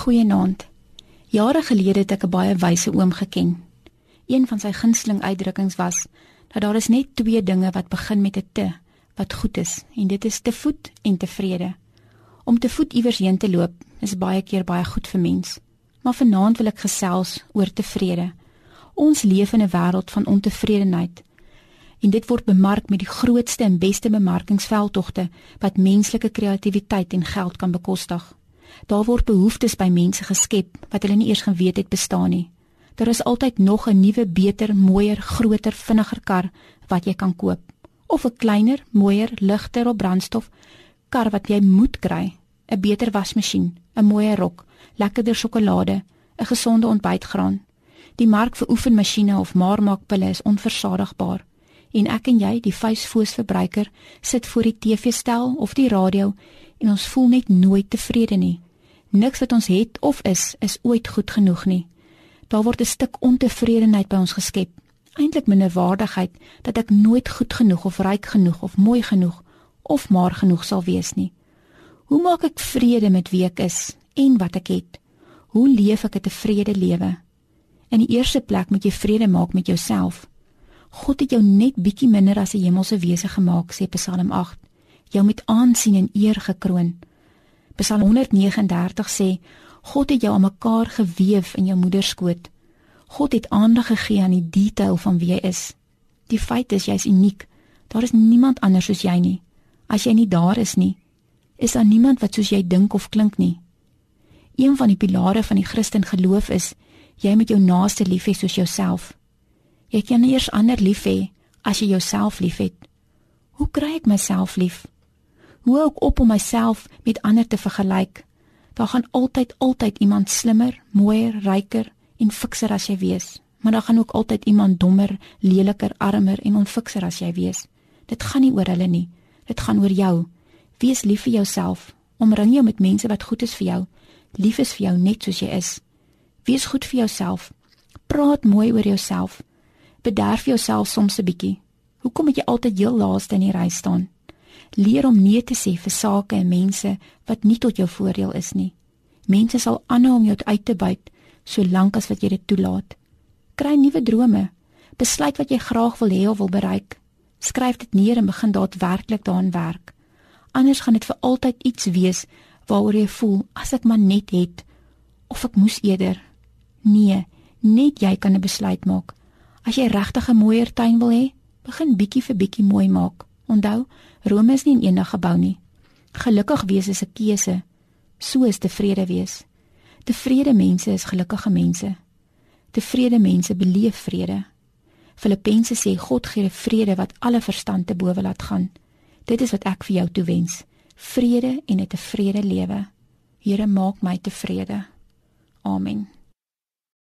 Goeienaand. Jare gelede het ek 'n baie wyse oom geken. Een van sy gunsteling uitdrukkings was dat daar is net twee dinge wat begin met 'n te wat goed is en dit is te voet en tevrede. Om te voet iewers heen te loop is baie keer baie goed vir mens. Maar vanaand wil ek gesels oor tevrede. Ons leef in 'n wêreld van ontevredenheid. En dit word bemark met die grootste en beste bemarkingsveldtogte wat menslike kreatiwiteit en geld kan bekostig. Daar word behoeftes by mense geskep wat hulle nie eers geweet het bestaan nie. Daar is altyd nog 'n nuwe, beter, mooier, groter, vinniger kar wat jy kan koop of 'n kleiner, mooier, ligter op brandstof kar wat jy moet kry, 'n beter wasmasjien, 'n mooier rok, lekkerder sjokolade, 'n gesonde ontbytgraan. Die mark vir oefenmasjiene of maarmaakpille is onversadigbaar. En ek en jy, die vuisfoos verbruiker, sit voor die TV-stel of die radio en ons voel net nooit tevrede nie. Niks wat ons het of is is ooit goed genoeg nie. Daar word 'n stuk ontevredenheid by ons geskep. Eintlik minderwaardigheid dat ek nooit goed genoeg of ryk genoeg of mooi genoeg of maar genoeg sal wees nie. Hoe maak ek vrede met wie ek is en wat ek het? Hoe leef ek 'n tevrede lewe? In die eerste plek moet jy vrede maak met jouself. God het jou net bietjie minder as 'n hemelse wese gemaak, sê Psalm 8 jou met aansien en eer gekroon. Psalm 139 sê God het jou aan mekaar gewewe in jou moeder skoot. God het aandag gegee aan die detail van wie jy is. Die feit is jy's uniek. Daar is niemand anders soos jy nie. As jy nie daar is nie, is daar niemand wat soos jy dink of klink nie. Een van die pilare van die Christen geloof is jy moet jou naaste lief hê soos jouself. Jy kan eers ander lief hê as jy jouself liefhet. Hoe kry ek myself lief? Hoe ook op om myself met ander te vergelyk. Daar gaan altyd altyd iemand slimmer, mooier, ryker en fikser as jy wees, maar daar gaan ook altyd iemand dommer, leliker, armer en onfikser as jy wees. Dit gaan nie oor hulle nie. Dit gaan oor jou. Wees lief vir jouself. Omring jou met mense wat goed is vir jou. Lief is vir jou net soos jy is. Wees goed vir jouself. Praat mooi oor jouself. Bederf jouself soms 'n bietjie. Hoekom moet jy altyd heel laaste in die ry staan? Leer om nee te sê vir sake en mense wat nie tot jou voordeel is nie. Mense sal aanhou om jou uit te buit solank as wat jy dit toelaat. Kry nuwe drome. Besluit wat jy graag wil hê of wil bereik. Skryf dit neer en begin daadwerklik daaraan werk. Anders gaan dit vir altyd iets wees waaroor jy voel as ek maar net het of ek moes eerder. Nee, net jy kan 'n besluit maak. As jy regtig 'n mooier tuin wil hê, begin bietjie vir bietjie mooi maak. Onthou, Rome is nie in enige gebou nie. Gelukkig wees is 'n keuse. So is tevrede wees. Tevrede mense is gelukkige mense. Tevrede mense beleef vrede. Filippense sê God gee 'n vrede wat alle verstand te bowe laat gaan. Dit is wat ek vir jou toewens. Vrede en 'n tevrede lewe. Here maak my tevrede. Amen.